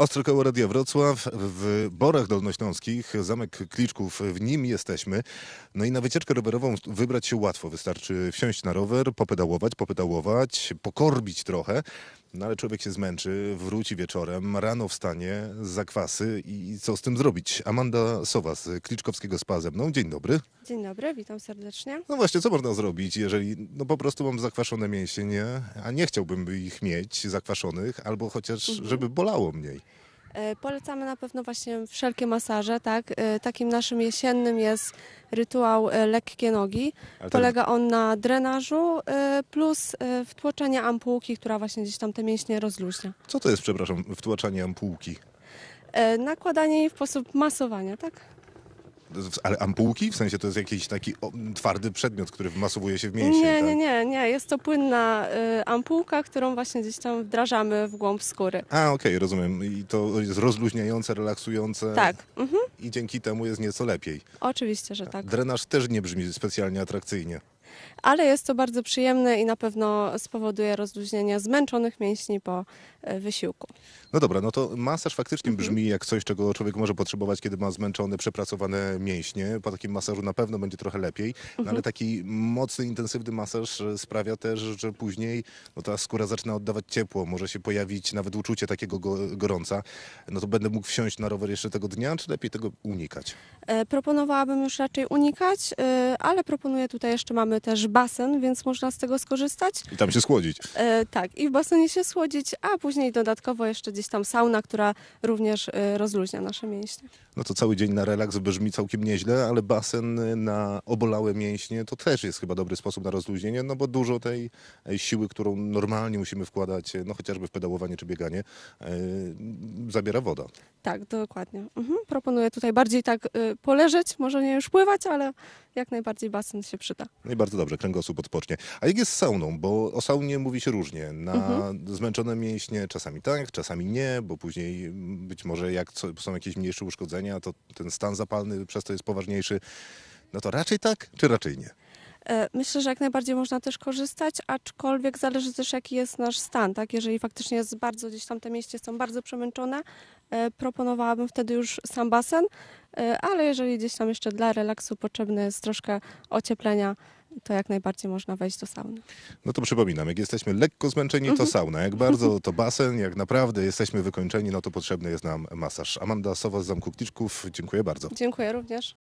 Ostre koło Radia Wrocław w Borach Dolnośląskich, Zamek Kliczków, w nim jesteśmy. No i na wycieczkę rowerową wybrać się łatwo. Wystarczy wsiąść na rower, popedałować, popedałować, pokorbić trochę. No ale człowiek się zmęczy, wróci wieczorem, rano wstanie, zakwasy i co z tym zrobić? Amanda Sowa z Kliczkowskiego Spa ze mną. Dzień dobry. Dzień dobry, witam serdecznie. No właśnie, co można zrobić, jeżeli no po prostu mam zakwaszone mięśnie, a nie chciałbym ich mieć zakwaszonych, albo chociaż, żeby bolało mniej. E, Polecamy na pewno właśnie wszelkie masaże, tak? E, Takim naszym jesiennym jest rytuał e, lekkie nogi. Polega on na drenażu plus wtłoczenie ampułki, która właśnie gdzieś tam te mięśnie rozluźnia. Co to jest, przepraszam, wtłaczanie ampułki? Nakładanie jej w sposób masowania, tak? Ale ampułki? W sensie to jest jakiś taki twardy przedmiot, który wmasowuje się w mięsień, Nie, tak? nie, nie, nie. Jest to płynna e, ampułka, którą właśnie gdzieś tam wdrażamy w głąb skóry. A, okej, rozumiem. I to jest rozluźniające, relaksujące. Tak, mhm. I dzięki temu jest nieco lepiej. oczywiście, że tak. Drenaż też nie brzmi specjalnie atrakcyjnie. Ale jest to bardzo przyjemne i na pewno spowoduje rozluźnienie zmęczonych mięśni po e, wysiłku. No dobra, no to masaż faktycznie Mhm. brzmi jak coś, czego człowiek może potrzebować, kiedy ma zmęczone, przepracowane mięśnie. Po takim masażu na pewno będzie trochę lepiej, no Mhm. ale taki mocny, intensywny masaż e, sprawia też, że później no ta skóra zaczyna oddawać ciepło, może się pojawić nawet uczucie takiego go, gorąca. No to będę mógł wsiąść na rower jeszcze tego dnia, czy lepiej tego unikać? E, Proponowałabym już raczej unikać, ale proponuję tutaj jeszcze mamy też basen, więc można z tego skorzystać. I tam się schłodzić. E, tak, i w basenie się słodzić, a później dodatkowo jeszcze gdzieś tam sauna, która również e, rozluźnia nasze mięśnie. No to cały dzień na relaks brzmi całkiem nieźle, ale basen na obolałe mięśnie to też jest chyba dobry sposób na rozluźnienie, no bo dużo tej e, siły, którą normalnie musimy wkładać, e, no chociażby w pedałowanie czy bieganie, zabiera woda. Tak, dokładnie. Mhm. Proponuję tutaj bardziej tak poleżeć, może nie już pływać, ale jak najbardziej basen się przyda. I bardzo dobrze, kręgosłup odpocznie. A jak jest z sauną? Bo o saunie mówi się różnie. Na Mhm. zmęczone mięśnie czasami tak, czasami nie, bo później być może jak są jakieś mniejsze uszkodzenia, to ten stan zapalny przez to jest poważniejszy. No to raczej tak, czy raczej nie? E, Myślę, że jak najbardziej można też korzystać, aczkolwiek zależy też jaki jest nasz stan, tak? Jeżeli faktycznie jest bardzo, gdzieś tam te mięśnie są bardzo przemęczone, e, proponowałabym wtedy już sam basen, e, ale jeżeli gdzieś tam jeszcze dla relaksu potrzebne jest troszkę ocieplenia, to jak najbardziej można wejść do sauny. No to przypominam, jak jesteśmy lekko zmęczeni, to sauna. Jak bardzo, to basen. Jak naprawdę jesteśmy wykończeni, no to potrzebny jest nam masaż. Amanda Sowa z Zamku Kliczków, dziękuję bardzo. Dziękuję również.